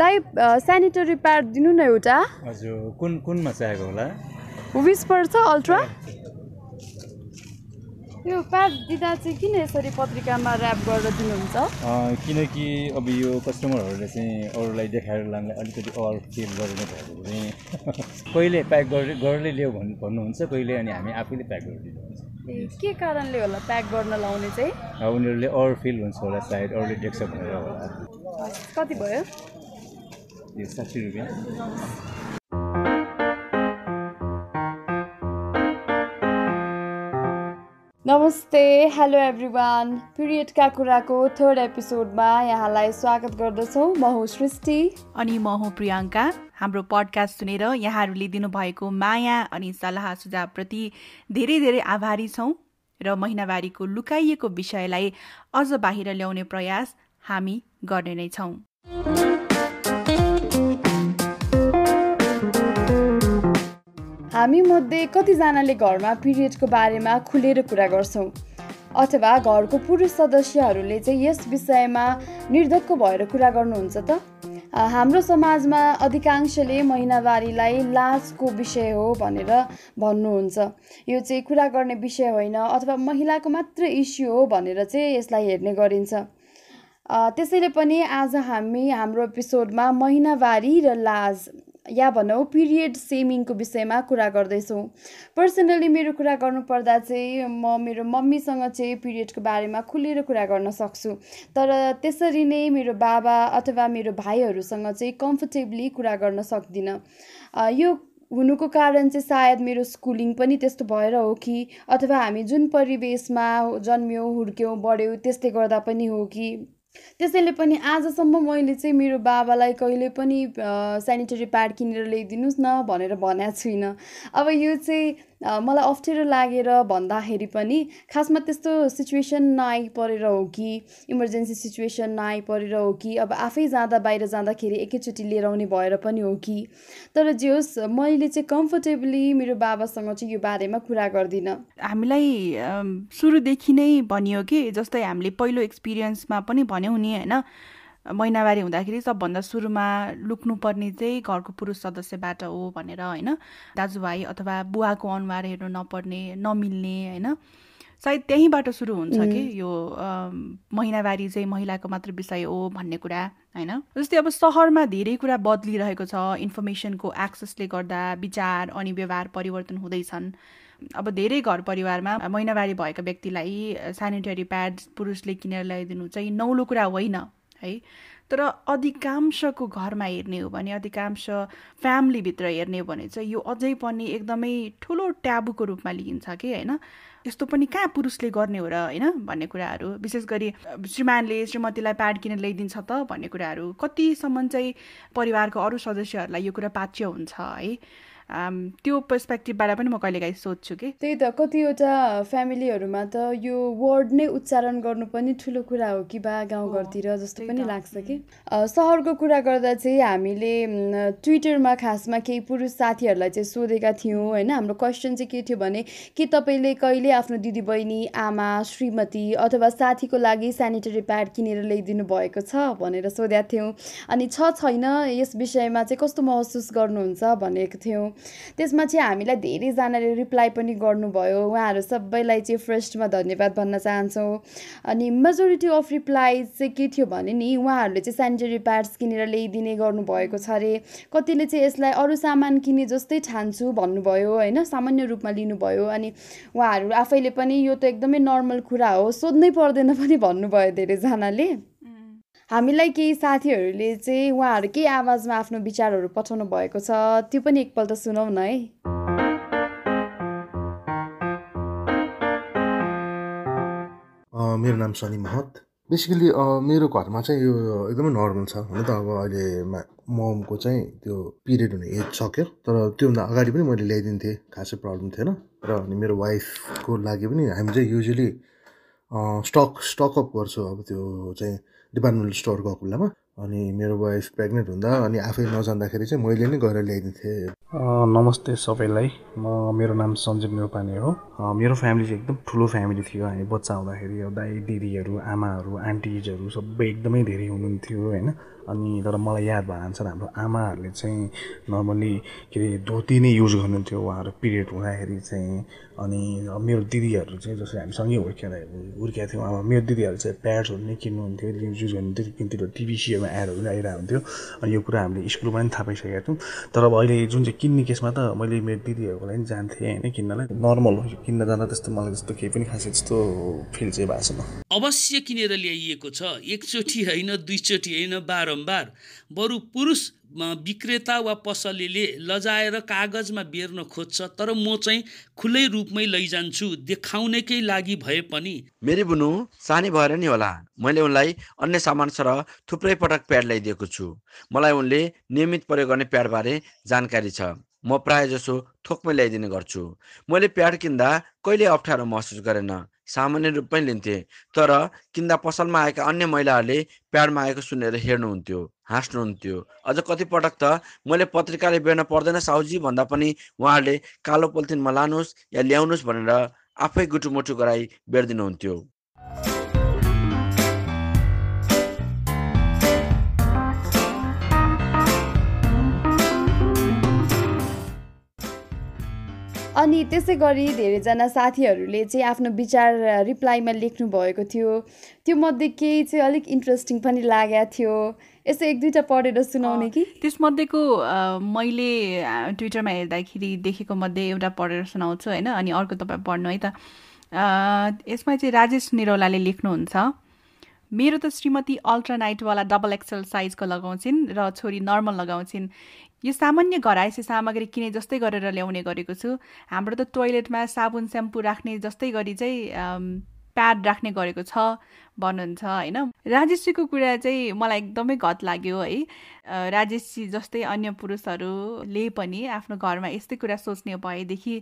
दाइ sanitary pad दिनु न एउटा? हजुर कुन कुनमा चाहिएको होला? विस पर्छ अल्ट्रा यो प्याड दिँदा चाहिँ किन यसरी पत्रिकामा ऱ्याप गरेर दिनुहुन्छ? अँ, किनकि अब यो कस्टमरहरूले चाहिँ अरूलाई देखाएर लाँदा अलिकति अल फिल गरेर भएको भने कहिले प्याक गरेर गरेर ल्याऊ भन्नु भन्नुहुन्छ कहिले अनि हामी आफैले प्याक गरेर दिनुहुन्छ ए, के कारणले होला प्याक गर्न लाउने चाहिँ? उनीहरूले अरू फिल हुन्छ होला सायद अरूले देख्छ भनेर होला। कति भयो? यो साठी रुपियाँ नमस्ते हेलो एभ्रिवान पिरियडका कुराको थर्ड एपिसोडमा यहाँलाई स्वागत गर्दछौँ। म हुँ सृष्टि। अनि म हुँ प्रियङ्का हाम्रो पडकास्ट सुनेर यहाँहरूले दिनुभएको माया अनि सल्लाह सुझावप्रति धेरै धेरै आभारी छौँ र महिनावारीको लुकाइएको विषयलाई अझ बाहिर ल्याउने प्रयास हामी गर्ने नै छौँ। हामीमध्ये कतिजनाले घरमा पिरियडको बारेमा खुलेर कुरा गर्छौँ अथवा घरको पुरुष सदस्यहरूले चाहिँ यस विषयमा निर्धक्क भएर कुरा गर्नुहुन्छ त? हाम्रो समाजमा अधिकांशले महिनावारीलाई लाजको विषय हो भनेर भन्नुहुन्छ। यो चाहिँ कुरा गर्ने विषय होइन अथवा महिलाको मात्र इस्यु हो भनेर चाहिँ यसलाई हेर्ने गरिन्छ। त्यसैले पनि आज हामी हाम्रो एपिसोडमा महिनावारी र लाज या भनौँ पिरियड सेमिङको विषयमा कुरा गर्दैछौँ। पर्सनली मेरो कुरा गर्नुपर्दा चाहिँ म मेरो मम्मीसँग चाहिँ पिरियडको बारेमा खुलेर कुरा गर्न सक्छु। तर त्यसरी नै मेरो बाबा अथवा मेरो भाइहरूसँग चाहिँ कम्फर्टेबली कुरा गर्न सक्दिनँ। यो हुनुको कारण चाहिँ सायद मेरो स्कुलिङ पनि त्यस्तो भएर हो कि अथवा हामी जुन परिवेशमा जन्म्यौँ हुर्क्यौँ बढ्यौँ त्यसले गर्दा पनि हो कि। त्यसैले पनि आजसम्म मैले चाहिँ मेरो बाबालाई कहिले पनि सेनिटरी प्याड किनेर ल्याइदिनुहोस् न भनेर भनेको छुइनँ। अब यो चाहिँ मलाई अप्ठ्यारो लागेर भन्दाखेरि पनि खासमा त्यस्तो सिचुएसन नआइपरेर हो कि इमर्जेन्सी सिचुएसन नआइपरेर हो कि अब आफै जाँदा बाहिर जाँदाखेरि एकैचोटि लिएर आउने भएर पनि हो कि। तर जे होस् मैले चाहिँ कम्फर्टेबली मेरो बाबासँग चाहिँ यो बारेमा कुरा गर्दिनँ। हामीलाई सुरुदेखि नै भनियो कि जस्तै हामीले पहिलो एक्सपिरियन्समा पनि भन्यौँ नि होइन? महिनावारी हुँदाखेरि सबभन्दा सुरुमा लुक्नुपर्ने चाहिँ घरको पुरुष सदस्यबाट हो भनेर होइन? दाजुभाइ अथवा बुवाको अनुहार हेर्नु नपर्ने नमिल्ने होइन? सायद त्यहीँबाट सुरु हुन्छ कि यो महिनावारी चाहिँ महिलाको मात्र विषय हो भन्ने कुरा होइन? जस्तै अब सहरमा धेरै कुरा बदलिरहेको छ इन्फर्मेसनको एक्सेसले गर्दा विचार अनि व्यवहार परिवर्तन हुँदैछन्। अब धेरै घर परिवारमा महिनावारी भएका व्यक्तिलाई सेनिटरी प्याड पुरुषले किनेर ल्याइदिनु चाहिँ नौलो कुरा होइन। है। तर अधिकांशको घरमा हेर्ने हो भने अधिकांश फ्यामिलीभित्र हेर्ने हो भने चाहिँ यो अझै पनि एकदमै ठुलो ट्याबुको रूपमा लिइन्छ कि होइन? यस्तो पनि कहाँ पुरुषले गर्ने हो र होइन भन्ने कुराहरू? विशेष गरी श्रीमानले श्रीमतीलाई प्याड किनेर ल्याइदिन्छ त भन्ने कुराहरू। कतिसम्म चाहिँ परिवारको अरू सदस्यहरूलाई यो कुरा पाच्य हुन्छ है? त्यो पर्सपेक्टिभबाट पनि म कहिलेकाहीँ सोध्छु कि। त्यही त कतिवटा फ्यामिलीहरूमा त यो वर्ड नै उच्चारण गर्नु पनि ठुलो कुरा हो कि बा गाउँघरतिर जस्तो त्यही पनि। लाग्छ कि। सहरको कुरा गर्दा चाहिँ हामीले ट्विटरमा खासमा केही पुरुष साथीहरूलाई चाहिँ सोधेका थियौँ होइन? हाम्रो क्वेसन चाहिँ के थियो भने के तपाईँले कहिले आफ्नो दिदीबहिनी आमा श्रीमती अथवा साथीको लागि सेनिटरी प्याड किनेर ल्याइदिनु भएको छ भनेर सोधेका थियौँ। अनि छ छैन यस विषयमा चाहिँ कस्तो महसुस गर्नुहुन्छ भनेको थियौँ। त्यसमा चाहिँ हामीलाई धेरैजनाले रिप्लाई पनि गर्नुभयो। उहाँहरू सबैलाई चाहिँ फर्स्टमा धन्यवाद भन्न चाहन्छौँ। अनि मेजोरिटी अफ रिप्लाई चाहिँ के थियो भने नि उहाँहरूले चाहिँ सेनिटरी प्याड्स किनेर ल्याइदिने गर्नुभएको छ अरे। कतिले चाहिँ यसलाई अरू सामान किने जस्तै ठान्छु भन्नुभयो होइन? सामान्य रूपमा लिनुभयो। अनि उहाँहरू आफैले पनि यो त एकदमै नर्मल कुरा हो सोध्नै पर्दैन पनि भन्नुभयो धेरैजनाले। हामीलाई केही साथीहरूले चाहिँ उहाँहरूकै आवाजमा आफ्नो विचारहरू पठाउनु भएको छ। त्यो पनि एकपल्ट सुनौ न है। मेरो नाम सनी महत। बेसिकली मेरो घरमा चाहिँ यो एकदमै नर्मल छ। हुन त अब अहिले ममको चाहिँ त्यो पिरियड हुने एज सक्यो। तर त्योभन्दा अगाडि पनि मैले ल्याइदिन्थेँ खासै प्रब्लम थिएन। र अनि मेरो वाइफको लागि पनि हामी चाहिँ युजली स्टक स्टकअप गर्छु। अब त्यो चाहिँ डिपार्टमेन्टल स्टोर गएको बेलामा अनि मेरो वाइफ प्रेग्नेन्ट हुँदा अनि आफै नजान्दाखेरि चाहिँ मैले नै गएर ल्याइदिन्थेँ नमस्ते सबैलाई। म मेरो नाम सञ्जीव नेपाने हो। मेरो फ्यामिली चाहिँ एकदम ठुलो फ्यामिली थियो। हामी बच्चा हुँदाखेरि दाइ दिदीहरू आमाहरू आन्टिजहरू सबै एकदमै धेरै हुनुहुन्थ्यो होइन? अनि तर मलाई याद भएर छ हाम्रो आमाहरूले चाहिँ नर्मल्ली के अरे धोती नै युज गर्नुहुन्थ्यो उहाँहरू पिरियड हुँदाखेरि चाहिँ। अनि मेरो दिदीहरू चाहिँ जसरी हामी सँगै हुर्केर हुर्केका थियौँ अब मेरो दिदीहरू चाहिँ प्याड्सहरू नै किन्नुहुन्थ्यो युज गर्नुहुन्थ्यो किन्थ्यो। टिभी सियोमा एडहरू आइरहेको हुन्थ्यो। अनि यो कुरा हामीले स्कुलमा पनि थाहा पाइसकेका थियौँ। तर अब अहिले जुन चाहिँ किन्ने केसमा त मैले मेरो दिदीहरूको लागि जान्थेँ होइन किन्नलाई। नर्मल हो किन्न जाँदा त्यस्तो मलाई त्यस्तो केही पनि खासै त्यस्तो फिल चाहिँ भएको छैन। अवश्य किनेर ल्याइएको छ। एकचोटि होइन दुईचोटि होइन बारम्बार। बरु पुरुष विक्रेता वा पसलेले लजाएर कागजमा बेर्न खोज्छ तर म चाहिँ खुलै रूपमै लैजान्छु देखाउनेकै लागि भए पनि। मेरी बुनु सानी भएर नि होला। मैले उनलाई अन्य सामान सर थुप्रै पटक प्याड ल्याइदिएको छु। मलाई उनले नियमित प्रयोग गर्ने प्याडबारे जानकारी छ। म प्रायः जसो थोकमै ल्याइदिने गर्छु। मैले प्याड किन्दा कहिले अप्ठ्यारो महसुस गरेन। सामान्य रूपमै लिन्थेँ। तर किन्दा पसलमा आएका अन्य महिलाहरूले प्याडमा आएको सुनेर हेर्नुहुन्थ्यो हाँस्नुहुन्थ्यो। अझ कतिपटक त मैले पत्रिकाले बेर्न पर्दैन साहुजी भन्दा पनि उहाँहरूले कालो पोलिथिनमा लानुहोस् या ल्याउनुहोस् भनेर आफै गुटुमुटु गराई बेरिदिनुहुन्थ्यो। अनि त्यसै गरी धेरैजना साथीहरूले चाहिँ आफ्नो विचार रिप्लाईमा लेख्नु भएको थियो। त्यो मध्ये केही चाहिँ अलिक इन्ट्रेस्टिङ पनि लागेको थियो। यसो एक दुईवटा पढेर सुनाउने कि? त्यसमध्येको मैले ट्विटरमा हेर्दाखेरि देखेको मध्ये एउटा पढेर सुनाउँछु होइन? अनि अर्को तपाईँ पढ्नु है त। यसमा चाहिँ राजेश निरौलाले लेख्नुहुन्छ। मेरो त श्रीमती अल्ट्रानाइटवाला डबल एक्सल साइजको लगाउँछिन् र छोरी नर्मल लगाउँछिन्। यो सामान्य घरायसी सामग्री किने जस्तै गरेर ल्याउने गरेको छु। हाम्रो त टोइलेटमा साबुन स्याम्पू राख्ने जस्तै गरी चाहिँ प्याड राख्ने गरेको छ भन्नुहुन्छ होइन? राजेशजीको कुरा चाहिँ मलाई एकदमै घत लाग्यो है। राजेशजी जस्तै अन्य पुरुषहरूले पनि आफ्नो घरमा यस्तै कुरा सोच्ने भएदेखि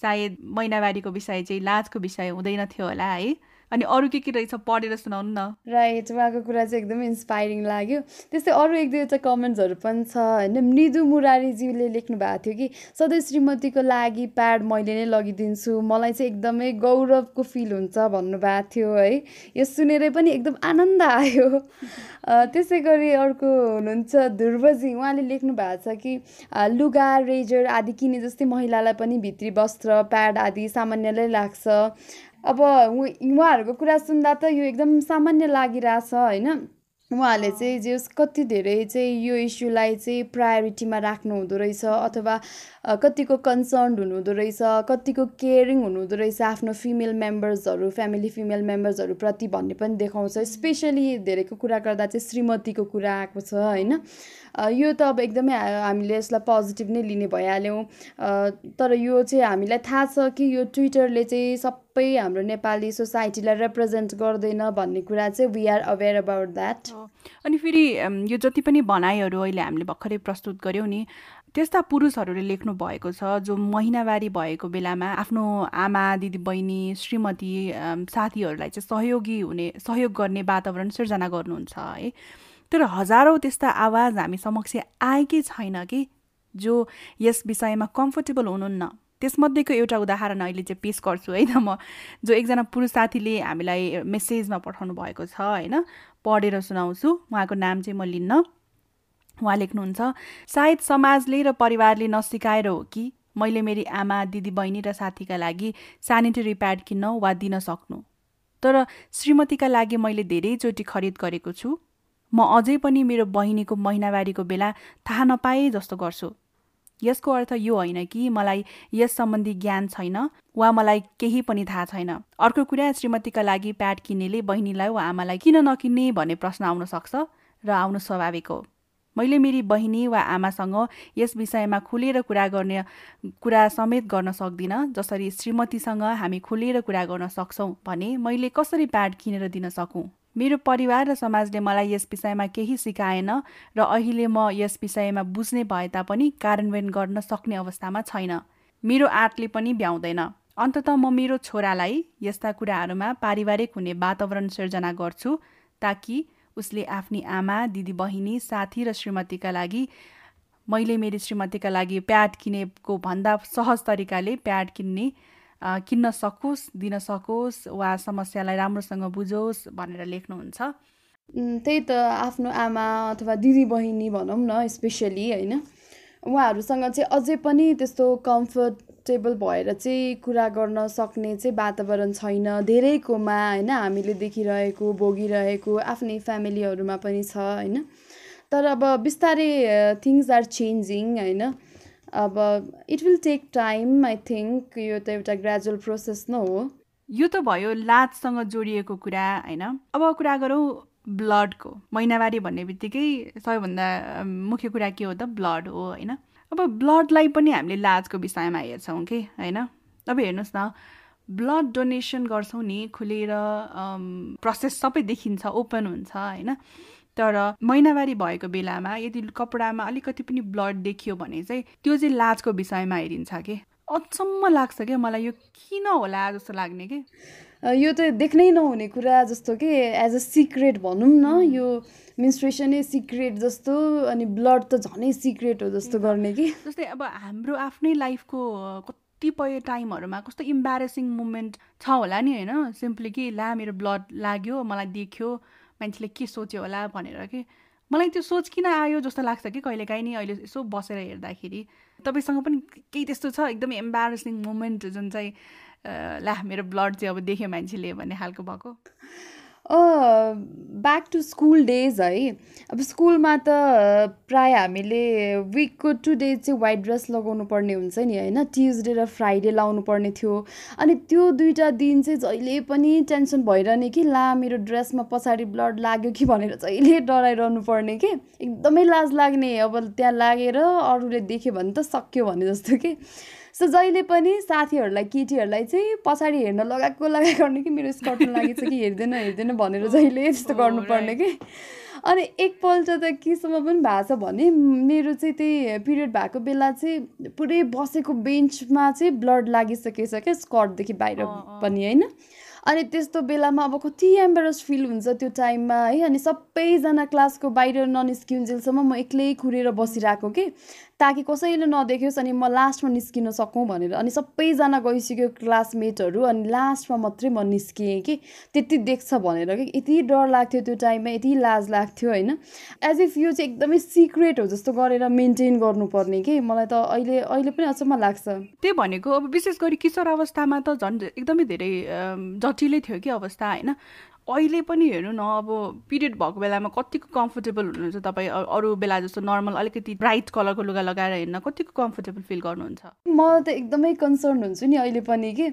सायद महिनावारीको विषय चाहिँ लाजको विषय हुँदैन थियो होला है। अनि अरू के के रहेछ पढेर सुनाउनु न। राइट उहाँको कुरा चाहिँ एकदमै इन्सपाइरिङ लाग्यो। त्यस्तै अरू एक दुईवटा कमेन्ट्सहरू पनि छ होइन? मृदु मुरारीज्यूले लेख्नु भएको थियो कि सधैँ श्रीमतीको लागि प्याड मैले नै लगिदिन्छु। मलाई चाहिँ एकदमै गौरवको फिल हुन्छ भन्नुभएको थियो है? यो सुनेरै पनि एकदम आनन्द आयो। त्यसै गरी अर्को हुनुहुन्छ ध्रुवजी। उहाँले लेख्नु भएको छ कि लुगा रेजर आदि किने जस्तै महिलालाई पनि भित्री वस्त्र प्याड आदि सामान्यलाई लाग्छ। अब उहाँहरूको कुरा सुन्दा त यो एकदम सामान्य लागिरहेछ होइन? उहाँहरूले चाहिँ जे कति धेरै चाहिँ यो इस्युलाई चाहिँ प्रायोरिटीमा राख्नु हुँदो रहेछ अथवा कतिको कन्सर्न हुनुहुँदो रहेछ कतिको केयरिङ हुनुहुँदो रहेछ आफ्नो फिमेल मेम्बर्सहरू फ्यामिली फिमेल मेम्बर्सहरूप्रति भन्ने पनि देखाउँछ। स्पेसली धेरैको कुरा गर्दा चाहिँ श्रीमतीको कुरा आएको छ होइन? यो त अब एकदमै हामीले यसलाई पोजिटिभ नै लिने भइहाल्यौँ। तर यो चाहिँ हामीलाई थाहा छ कि यो ट्विटरले चाहिँ सबै हाम्रो नेपाली सोसाइटीलाई रिप्रेजेन्ट गर्दैन भन्ने कुरा चाहिँ we are aware about that अनि फेरि यो जति पनि भनाइहरू अहिले हामीले भर्खरै प्रस्तुत गऱ्यौँ नि त्यस्ता पुरुषहरूले लेख्नु भएको छ जो महिनावारी भएको बेलामा आफ्नो आमा दिदी बहिनी श्रीमती साथीहरूलाई चाहिँ सहयोगी हुने सहयोग गर्ने वातावरण सिर्जना गर्नुहुन्छ है। तर हजारौँ त्यस्ता आवाज हामी समक्ष आएकै छैन कि जो यस विषयमा कम्फर्टेबल हुनुहुन्न। त्यसमध्येको एउटा उदाहरण अहिले चाहिँ पेस गर्छु है। त म जो एकजना पुरुष साथीले हामीलाई मेसेजमा पठाउनु भएको छ होइन। पढेर सुनाउँछु उहाँको नाम चाहिँ म लिन्न। उहाँ लेख्नुहुन्छ सायद समाजले र परिवारले नसिकाएर हो कि? मैले मेरी आमा दिदी बहिनी र साथीका लागि सेनिटरी प्याड किन्न वा दिन सक्नु। तर श्रीमतीका लागि मैले धेरैचोटि खरिद गरेको छु। म अझै पनि मेरो बहिनीको महिनावारीको बेला थाहा नपाए जस्तो गर्छु। यसको अर्थ यो होइन कि मलाई यस सम्बन्धी ज्ञान छैन वा मलाई केही पनि थाहा छैन। अर्को कुरा श्रीमतीका लागि प्याड किन्नेले बहिनीलाई वा आमालाई किन नकिन्ने भन्ने प्रश्न आउन सक्छ र आउनु स्वाभाविक हो। मैले मेरी बहिनी वा आमासँग यस विषयमा खुलेर कुरा गर्ने कुरा समेत गर्न सक्दिनँ जसरी श्रीमतीसँग हामी खुलेर कुरा गर्न सक्छौँ भने मैले कसरी प्याड किनेर दिन सकौँ? मेरो परिवार र समाजले मलाई यस विषयमा केही सिकाएन र अहिले म यस विषयमा बुझ्ने भए तापनि कार्यान्वयन गर्न सक्ने अवस्थामा छैन। मेरो आर्टले पनि भ्याउँदैन। अन्तत म मेरो छोरालाई यस्ता कुराहरूमा पारिवारिक हुने वातावरण सिर्जना गर्छु ताकि उसले आफ्नी आमा दिदी बहिनी साथी र श्रीमतीका लागि मैले मेरो श्रीमतीका लागि प्याड किनेको भन्दा सहज तरिकाले प्याड किन्ने किन्न सकोस् दिन सकोस् वा समस्यालाई राम्रोसँग बुझोस् भनेर लेख्नुहुन्छ। त्यही त आफ्नो आमा अथवा दिदी बहिनी भनौँ न स्पेसली होइन? उहाँहरूसँग चाहिँ अझै पनि त्यस्तो कम्फर्टेबल भएर चाहिँ कुरा गर्न सक्ने चाहिँ वातावरण छैन। धेरैकोमा होइन हामीले देखिरहेको भोगिरहेको आफ्नै फ्यामिलीहरूमा पनि छ होइन। तर अब बिस्तारै थिङ्स आर चेन्जिङ होइन। अब it will take time I think यो त एउटा ग्रेजुअल प्रोसेस नै हो। यो त भयो लाजसँग जोडिएको कुरा होइन। अब कुरा गरौँ ब्लडको महिनावारी भन्ने बित्तिकै सबैभन्दा मुख्य कुरा के हो त ब्लड हो होइन। अब ब्लडलाई पनि हामीले लाजको विषयमा हेर्छौँ कि होइन? अब हेर्नुहोस् न ब्लड डोनेसन गर्छौँ नि खुलेर प्रोसेस सबै देखिन्छ ओपन हुन्छ होइन? तर महिनावारी भएको बेलामा यदि कपडामा अलिकति पनि ब्लड देखियो भने चाहिँ त्यो चाहिँ लाजको विषयमा हेरिन्छ कि? अचम्म लाग्छ क्या मलाई यो किन होला जस्तो लाग्ने कि? यो त देख्नै नहुने कुरा जस्तो कि एज अ सिक्रेट भनौँ न यो मिन्स्ट्रेसनै सिक्रेट जस्तो अनि ब्लड त झनै सिक्रेट हो जस्तो गर्ने कि। जस्तै अब हाम्रो आफ्नै लाइफको कतिपय टाइमहरूमा कस्तो इम्बारेसिङ मुमेन्ट छ होला नि होइन? सिम्पली कि ला मेरो ब्लड लाग्यो मलाई देख्यो मान्छेले के सोच्यो होला भनेर कि। मलाई त्यो सोच किन आयो जस्तो लाग्छ कि कहिलेकाहीँ नि अहिले यसो बसेर हेर्दाखेरि। तपाईँसँग पनि केही त्यस्तो छ? एकदमै एम्बारेसिङ मोमेन्ट जुन चाहिँ ला मेरो ब्लड चाहिँ अब देख्यो मान्छेले भन्ने खालको भएको। ब्याक टु स्कुल डेज है। अब स्कुलमा त प्राय हामीले विकको टु डेज चाहिँ वाइट ड्रेस लगाउनु पर्ने हुन्छ नि होइन? ट्युजडे र फ्राइडे लाउनु पर्ने थियो। अनि त्यो दुइटा दिन चाहिँ जहिले पनि टेन्सन भइरहने कि ला मेरो ड्रेसमा पछाडि ब्लड लाग्यो कि भनेर जहिले डराइरहनु पर्ने कि एकदमै लाज लाग्ने। अब त्यहाँ लागेर अरूले देख्यो भने त सक्यो भने जस्तो कि। सो जहिले पनि साथीहरूलाई केटीहरूलाई चाहिँ पछाडि हेर्न लगाएको लगाएको गर्ने कि मेरो स्कर्टमा लागेछ कि हेर्दैन हेर्दैन भनेर जहिले त्यस्तो गर्नुपर्ने कि। अनि एकपल्ट त केसम्म पनि भएको छ भने मेरो चाहिँ त्यही पिरियड भएको बेला चाहिँ पुरै बसेको बेन्चमा चाहिँ ब्लड लागिसकेछ क्या स्कर्टदेखि बाहिर पनि होइन। अनि त्यस्तो बेलामा अब कति एम्बेरस फिल हुन्छ त्यो टाइममा है। अनि सबैजना क्लासको बाहिर ननिस्किन्जेलसम्म म एक्लै कुरेर बसिरहेको कि। ताकि कसैले नदेखोस् अनि म लास्टमा निस्किन सकौँ भनेर। अनि सबैजना गइसक्यो क्लासमेटहरू अनि लास्टमा मात्रै म निस्किएँ कि त्यति देख्छ भनेर कि यति डर लाग्थ्यो त्यो टाइममा यति लाज लाग्थ्यो होइन। एज इफ यो चाहिँ एकदमै सिक्रेट हो जस्तो गरेर मेन्टेन गर्नुपर्ने कि मलाई त अहिले अहिले पनि अचम्म लाग्छ। त्यही भनेको अब विशेष गरी किशोर अवस्थामा त झन् एकदमै धेरै जटिलै थियो कि अवस्था होइन। अहिले पनि हेर्नु न अब पिरियड भएको बेलामा कतिको कम्फोर्टेबल हुनुहुन्छ तपाईँ? अरू बेला जस्तो नर्मल अलिकति ब्राइट कलरको लुगा लगाएर हिँड्न कतिको कम्फोर्टेबल फिल गर्नुहुन्छ? म त एकदमै कन्सर्न हुन्छु नि अहिले पनि कि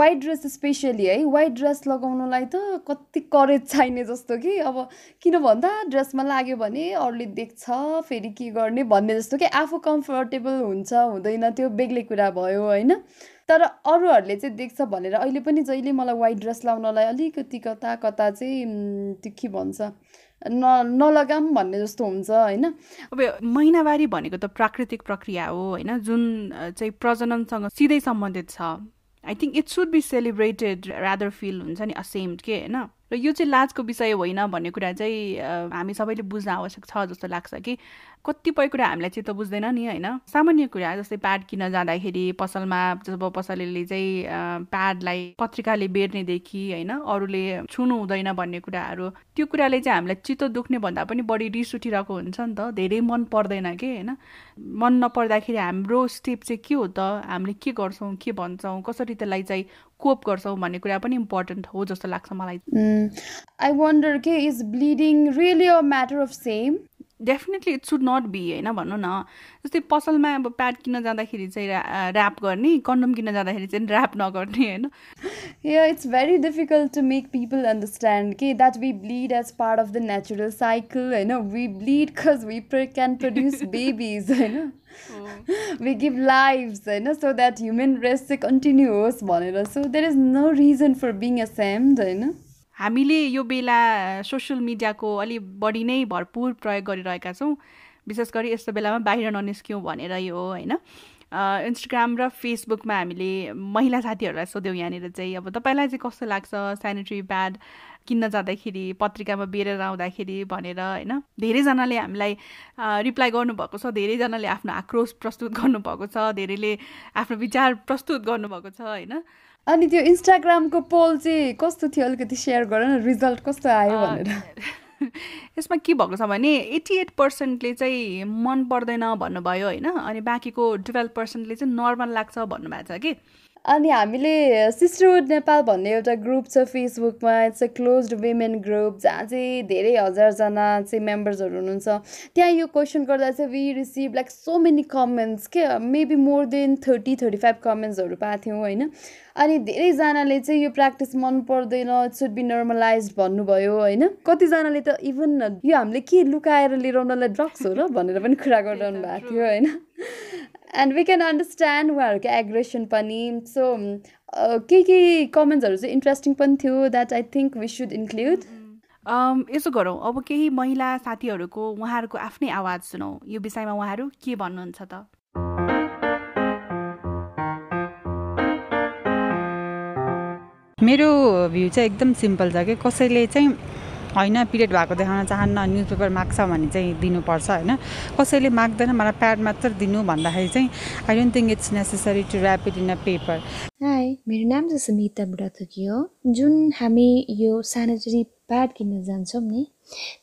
वाइट ड्रेस स्पेसली है वाइट ड्रेस लगाउनुलाई त कति करेज चाहिने जस्तो कि अब किन भन्दा ड्रेसमा लाग्यो भने अरूले देख्छ फेरि के गर्ने भन्ने जस्तो कि आफू कम्फर्टेबल हुन्छ हुँदैन त्यो बेग्लै कुरा भयो होइन? तर अरूहरूले चाहिँ देख्छ भनेर अहिले पनि जहिले मलाई वाइट ड्रेस लाउनलाई अलिकति कता कता चाहिँ के भन्छ न नलगाम भन्ने जस्तो हुन्छ होइन। अब महिनावारी भनेको त प्राकृतिक प्रक्रिया हो होइन। जुन चाहिँ प्रजननसँग सिधै सम्बन्धित छ। I think it should be celebrated rather feel हुन्छ नि असेम्ड के होइन। र यो चाहिँ लाजको विषय होइन भन्ने कुरा चाहिँ हामी सबैले बुझ्न आवश्यक छ जस्तो लाग्छ कि। कतिपय कुरा हामीलाई चित्त बुझ्दैन नि होइन? सामान्य कुरा जस्तै प्याड किन्न जाँदाखेरि पसलमा जब पसलेले चाहिँ प्याडलाई पत्रिकाले बेर्नेदेखि होइन? अरूले छुनु हुँदैन भन्ने कुराहरू त्यो कुराले चाहिँ हामीलाई चित्त दुख्ने भन्दा पनि बढी रिस उठिरहेको हुन्छ नि त। धेरै मन पर्दैन कि होइन? मन नपर्दाखेरि हाम्रो स्टेप चाहिँ के हो त? हामीले के गर्छौँ के भन्छौँ? कसरी त्यसलाई चाहिँ कोप गर्छौँ भन्ने कुरा पनि इम्पोर्टेन्ट हो जस्तो लाग्छ मलाई। आई वन्डर के is bleeding really a matter of shame definitely it should not be होइन भनौँ न। जस्तै पसलमा अब प्याड किन्न जाँदाखेरि चाहिँ ऱ्याप गर्ने कन्डम किन्न जाँदाखेरि चाहिँ ऱ्याप नगर्ने होइन? ए it's very difficult to make people understand कि that we bleed as part of the natural cycle होइन we bleed cause we pro can produce babies होइन वि गिभ लाइफ होइन सो द्याट ह्युमन रेस चाहिँ continue होस् भनेर। So there is no reason for being ashamed होइन हामीले यो बेला सोसियल मिडियाको अलि बढी नै भरपुर प्रयोग गरिरहेका छौँ। विशेष गरी यस्तो बेलामा बाहिर ननिस्क्यौँ भनेर यो हो होइन? इन्स्टाग्राम र फेसबुकमा हामीले महिला साथीहरूलाई सोध्यौँ यहाँनिर चाहिँ अब तपाईँलाई चाहिँ कस्तो लाग्छ सेनिटरी प्याड किन्न जाँदाखेरि पत्रिकामा बेरेर आउँदाखेरि भनेर होइन? धेरैजनाले हामीलाई रिप्लाई गर्नुभएको छ धेरैजनाले आफ्नो आक्रोश प्रस्तुत गर्नुभएको छ धेरैले आफ्नो विचार प्रस्तुत गर्नुभएको छ होइन? अनि त्यो इन्स्टाग्रामको पोल चाहिँ कस्तो थियो अलिकति सेयर गर न रिजल्ट कस्तो आयो भनेर। यसमा के भएको छ भने एट्टी एट पर्सेन्टले चाहिँ मन पर्दैन भन्नुभयो होइन अनि बाँकीको टुवेल्भ पर्सेन्टले चाहिँ नर्मल लाग्छ भन्नुभएको छ कि। अनि हामीले सिस्टरहुड नेपाल भन्ने एउटा ग्रुप छ फेसबुकमा it's a close women group जहाँ चाहिँ धेरै हजारजना चाहिँ मेम्बर्सहरू हुनुहुन्छ। त्यहाँ यो क्वेसन गर्दा चाहिँ we receive like so many comments के maybe more than thirty thirty five कमेन्ट्सहरू पाएको थियौँ होइन? अनि धेरैजनाले चाहिँ यो प्र्याक्टिस मन पर्दैन इट सुड बी नर्मलाइज भन्नुभयो होइन? कतिजनाले त इभन यो हामीले के लुकाएर लिएर उनीहरूलाई ड्रग्स हो र भनेर पनि कुरा गरिरहनु भएको थियो होइन? एन्ड वी क्यान अन्डरस्ट्यान्ड उहाँहरूको एग्रेसन पनि सो केही केही कमेन्ट्सहरू चाहिँ इन्ट्रेस्टिङ पनि थियो that I think we should include यसो गरौँ। अब केही महिला साथीहरूको उहाँहरूको आफ्नै आवाज सुनौ। यो विषयमा उहाँहरू के भन्नुहुन्छ त? मेरो भ्यू चाहिँ एकदम सिम्पल छ कि कसैले चाहिँ होइन पिरियड भएको देखाउन चाहन्न न्युज पेपर माग्छ भने चाहिँ दिनुपर्छ होइन? कसैले माग्दैन मलाई प्याड मात्र दिनु भन्दाखेरि चाहिँ I don't think it's necessary to wrap it in a paper hi मेरो नाम चाहिँ समिता बुढाथोकी हो। जुन हामी यो सेनिटरी प्याड किन्न जान्छौँ नि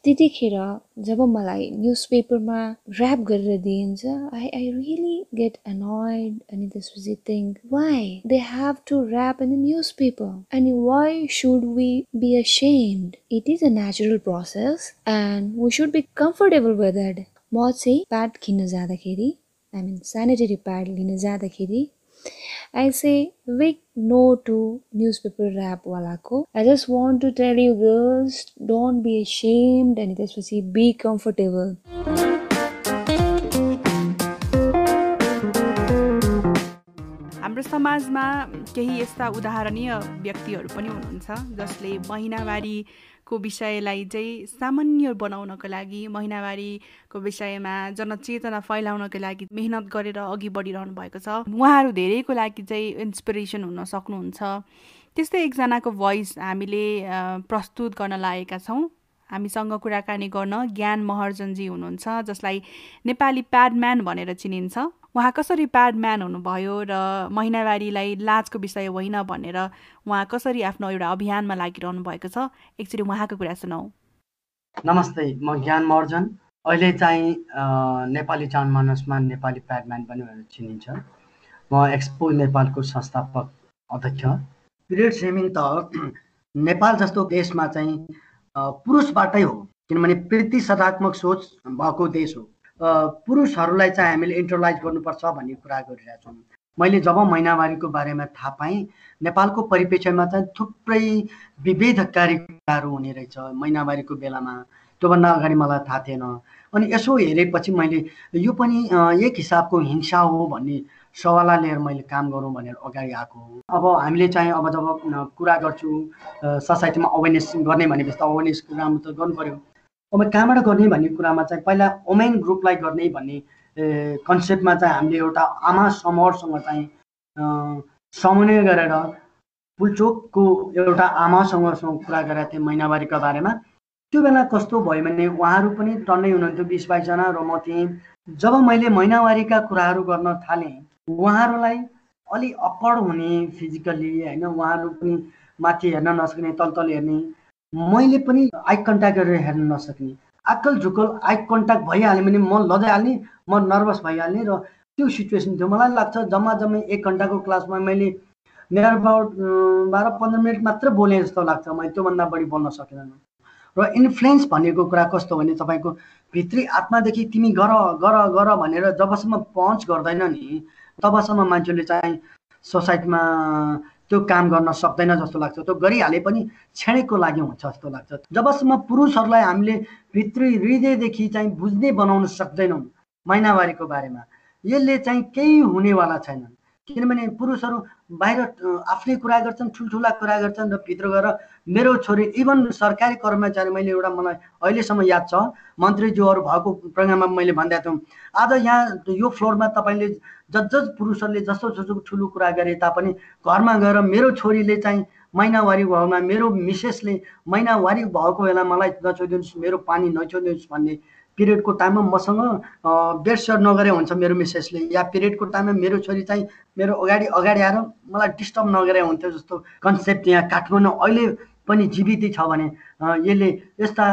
त्यतिखेर जब मलाई न्युज पेपरमा ऱ्याप गरेर दिइन्छ I I really get annoyed अनि त्यसपछि think why they have to wrap in newspaper अनि why should we be a it is a natural process and we should be comfortable with that म चाहिँ pad किन्न जाँदाखेरि I mean sanitary pad लिन जाँदाखेरि Say big no to newspaper rap walako. I just want to tell you girls, don't be ashamed and त्यसपछि be comfortable. हाम्रो समाजमा केही यस्ता उदाहरणीय व्यक्तिहरू पनि हुनुहुन्छ जसले महिनावारीको विषयलाई चाहिँ सामान्य बनाउनको लागि महिनावारीको विषयमा जनचेतना फैलाउनको लागि मेहनत गरेर अघि बढिरहनु भएको छ। उहाँहरू धेरैको लागि चाहिँ इन्सपिरेसन हुन सक्नुहुन्छ। त्यस्तै एकजनाको भोइस हामीले प्रस्तुत गर्न लागेका छौँ। हामीसँग कुराकानी गर्न ज्ञान महर्जनजी हुनुहुन्छ जसलाई नेपाली प्याडम्यान भनेर चिनिन्छ। उहाँ कसरी प्याडम्यान हुनुभयो र महिनावारीलाई लाजको विषय होइन भनेर उहाँ कसरी आफ्नो एउटा अभियानमा लागिरहनु भएको छ? एकचोटि उहाँको कुरा सुनौ नमस्ते म ज्ञान मर्जन। अहिले चाहिँ नेपाली जनमानसमा नेपाली प्याडम्यान पनि भनेर चिनिन्छ। म एक्सपो नेपालको संस्थापक अध्यक्ष। पिरियड सेमिङ त नेपाल जस्तो देशमा चाहिँ पुरुषबाटै हो किनभने प्रतिशतात्मक सोच भएको देश हो। पुरुषहरूलाई चाहिँ हामीले इन्टरलाइज गर्नुपर्छ भन्ने कुरा गरिरहेको छौँ मैले जब महिनावारीको बारेमा थाहा पाएँ नेपालको परिप्रेक्ष्यमा चाहिँ थुप्रै विभेदकारी कुराहरू हुने रहेछ महिनावारीको बेलामा। त्योभन्दा अगाडि मलाई थाहा थिएन। अनि यसो हेरेपछि मैले यो पनि एक हिसाबको हिंसा हो भन्ने सवाललाई लिएर मैले काम गरौँ भनेर अगाडि आएको अब हामीले चाहिँ अब जब कुरा गर्छु सोसाइटीमा अवेरनेस गर्ने भनेपछि त अवेरनेस कुरा त गर्नु पऱ्यो अब कहाँबाट गर्ने भन्ने कुरामा चाहिँ पहिला वुमेन ग्रुपलाई गर्ने भन्ने कन्सेप्टमा चाहिँ हामीले एउटा आमा समूहसँग चाहिँ समन्वय गरेर पुलचोकको एउटा आमासँग कुरा गरेका थिएँ महिनावारीको बारेमा। त्यो बेला कस्तो भयो भने उहाँहरू पनि टन्नै हुनुहुन्थ्यो बिस बाइसजना र म थिएँ। जब मैले महिनावारीका कुराहरू गर्न थालेँ उहाँहरूलाई अलि अक्कड हुने फिजिकल्ली होइन उहाँहरू पनि माथि हेर्न नसक्ने तल तल हेर्ने मैले पनि आई कन्ट्याक्ट गरेर हेर्न नसक्ने आक्कल झुक्कल आई कन्ट्याक्ट भइहाल्यो भने म लजाइहाल्ने म नर्भस भइहाल्ने र त्यो सिचुएसन थियो। मलाई लाग्छ जम्मा जम्मै एक घन्टाको क्लासमा मैले नियर अबाउट बाह्र पन्ध्र मिनट मात्र बोलेँ जस्तो लाग्छ। मैले त्योभन्दा बढी बोल्न सकेन। र इन्फ्लुएन्स भनेको कुरा कस्तो भने तपाईँको भित्री आत्मादेखि तिमी गर गर गर भनेर जबसम्म पहुँच गर्दैन नि तबसम्म मान्छेले चाहिँ सोसाइटीमा त्यो काम गर्न सक्दैन जस्तो लाग्छ। त्यो गरिहाले पनि क्षणिकको लागि हुन्छ जस्तो लाग्छ। जबसम्म पुरुषहरूलाई हामीले भित्री हृदयदेखि चाहिँ बुझ्ने बनाउन सक्दैनौँ महिनावारीको बारेमा यसले चाहिँ केही हुनेवाला छैन किनभने पुरुषहरू बाहिर आफ्नै कुरा गर्छन् ठुल्ठुला कुरा गर्छन् र भित्र गएर मेरो छोरी इभन सरकारी कर्मचारी मैले एउटा मलाई अहिलेसम्म याद छ मन्त्रीज्यूहरू भएको प्रोग्राममा मैले भनिदिएको थियौँ आज यहाँ यो फ्लोरमा तपाईँले जस जस पुरुषहरूले जस्तो जस्तो ठुलो कुरा गरे तापनि घरमा गएर मेरो छोरीले चाहिँ महिनावारी भएमा मेरो मिसेसले महिनावारी भएको बेला मलाई नछोइदिनुहोस् मेरो पानी नछोइदिनुहोस् भन्ने पिरियडको टाइममा मसँग बेड सेयर नगरे हुन्छ मेरो मिसेसले या पिरियडको टाइममा मेरो छोरी चाहिँ मेरो अगाडि अगाडि आएर मलाई डिस्टर्ब नगरे हुन्थ्यो जस्तो कन्सेप्ट यहाँ काठमाडौँ अहिले पनि जीवितै छ भने यसले यस्ता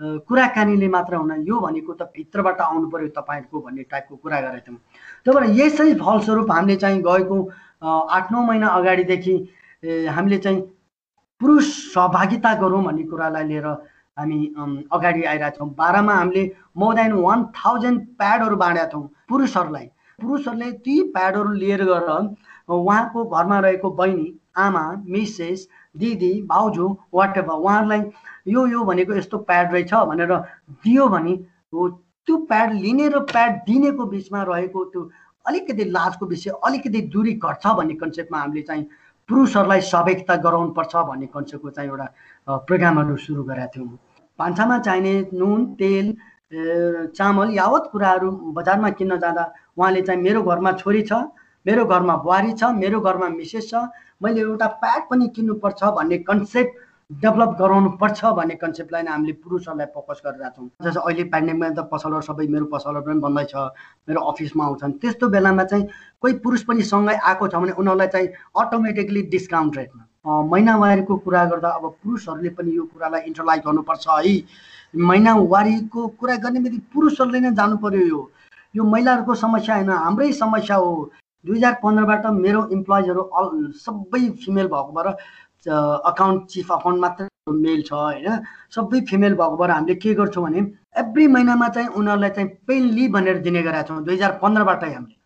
कुराकानीले मात्र हुन यो भनेको त भित्रबाट आउनु पऱ्यो तपाईँहरूको भन्ने टाइपको कुरा गरेको थियौँ। त्यही भएर यसै फलस्वरूप हामीले चाहिँ गएको आठ नौ महिना अगाडिदेखि हामीले चाहिँ पुरुष सहभागिता गरौँ भन्ने कुरालाई लिएर हामी अगाडि आइरहेको छौँ बाह्रमा हामीले मोर देन वान थाउजन्ड प्याडहरू बाँडेका छौँ पुरुषहरूलाई। पुरुषहरूले ती प्याडहरू लिएर गएर उहाँको घरमा रहेको बहिनी आमा मिसेस दिदी भाउजू वाट एभर उहाँहरूलाई यो यो भनेको यस्तो प्याड रहेछ भनेर दियो भने हो त्यो प्याड लिने र प्याड दिनेको बिचमा रहेको त्यो अलिकति लाजको विषय अलिकति दूरी घट्छ भन्ने कन्सेप्टमा हामीले चाहिँ पुरुषहरूलाई सहभागिता गराउनुपर्छ भन्ने कन्सेप्टको चाहिँ एउटा प्रोग्रामहरू सुरु गरेका थियौँ। भान्सामा चाहिने नुन तेल चामल यावत कुराहरू बजारमा किन्न जाँदा उहाँले चाहिँ मेरो घरमा छोरी छ मेरो घरमा बुहारी छ मेरो घरमा मिसेस छ मैले एउटा प्याड पनि किन्नुपर्छ भन्ने कन्सेप्ट डेभलप गराउनु पर्छ भन्ने कन्सेप्टलाई नै हामीले पुरुषहरूलाई फोकस गरिरहेको छौँ। जस्तो अहिले पेन्डेमिकमा त पसलहरू सबै मेरो पसलहरू पनि बन्दै छ मेरो अफिसमा आउँछन्। त्यस्तो बेलामा चाहिँ कोही पुरुष पनि सँगै आएको छ भने उनीहरूलाई चाहिँ अटोमेटिकली डिस्काउन्ट रेटमा महिनावारीको कुरा गर्दा अब पुरुषहरूले पनि यो कुरालाई इन्टरलाइज गर्नुपर्छ है। महिनावारीको कुरा गर्ने बित्तिकै पुरुषहरूले नै जानु पर्यो यो। यो महिलाहरूको समस्या होइन हाम्रै समस्या हो। दुई हजार पन्ध्रबाट मेरो इम्प्लोइजहरू अल सबै फिमेल भएकोबाट अकाउन्ट चिफ अकाउन्ट मात्र मेल छ होइन? सबै फिमेल भएकोबाट हामीले के गर्छौँ भने एभ्री महिनामा चाहिँ उनीहरूलाई चाहिँ पेन लिभ भनेर दिने गरेका छौँ। दुई हजार पन्ध्रबाटै हामीले।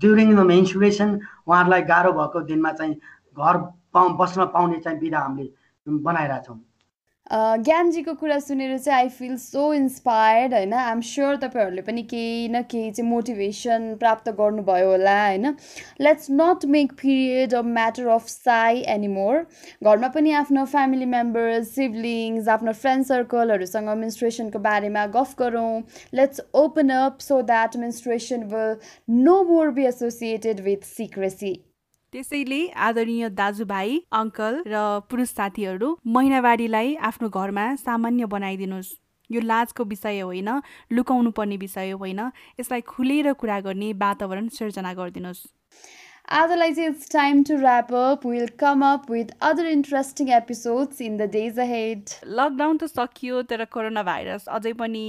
ड्युरिङ द मेन्सुरेसन उहाँहरूलाई गाह्रो भएको दिनमा चाहिँ घर पाउ बस्न पाउने चाहिँ विधा हामीले बनाइरहेछौँ ज्ञानजीको कुरा सुनेर चाहिँ आई फिल सो इन्सपायर्ड होइन? आइएम स्योर तपाईँहरूले पनि केही न केही चाहिँ मोटिभेसन प्राप्त गर्नुभयो होला होइन? Let's not make period a matter of shy anymore घरमा पनि आफ्नो फ्यामिली मेम्बर्स सिब्लिङ्स आफ्नो फ्रेन्ड सर्कलहरूसँग मेन्स्ट्रेसनको बारेमा गफ गरौँ। Let's open up so that menstruation will no more be associated with secrecy त्यसैले आदरणीय दाजुभाइ अङ्कल र पुरुष साथीहरू महिनावारीलाई आफ्नो घरमा सामान्य बनाइदिनुहोस्। यो लाजको विषय होइन लुकाउनु पर्ने विषय होइन। यसलाई खुलेर कुरा गर्ने वातावरण सिर्जना गरिदिनुहोस्। आजलाई चाहिँ it's time to wrap up will come up with other interesting episodes in the days ahead lockdown त सकियो तर कोरोना भाइरस अझै पनि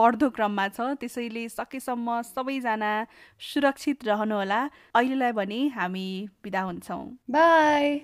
बढ्दो क्रममा छ। त्यसैले सकेसम्म सबैजना सुरक्षित रहनुहोला। अहिलेलाई भने हामी बिदा हुन्छौँ। बाई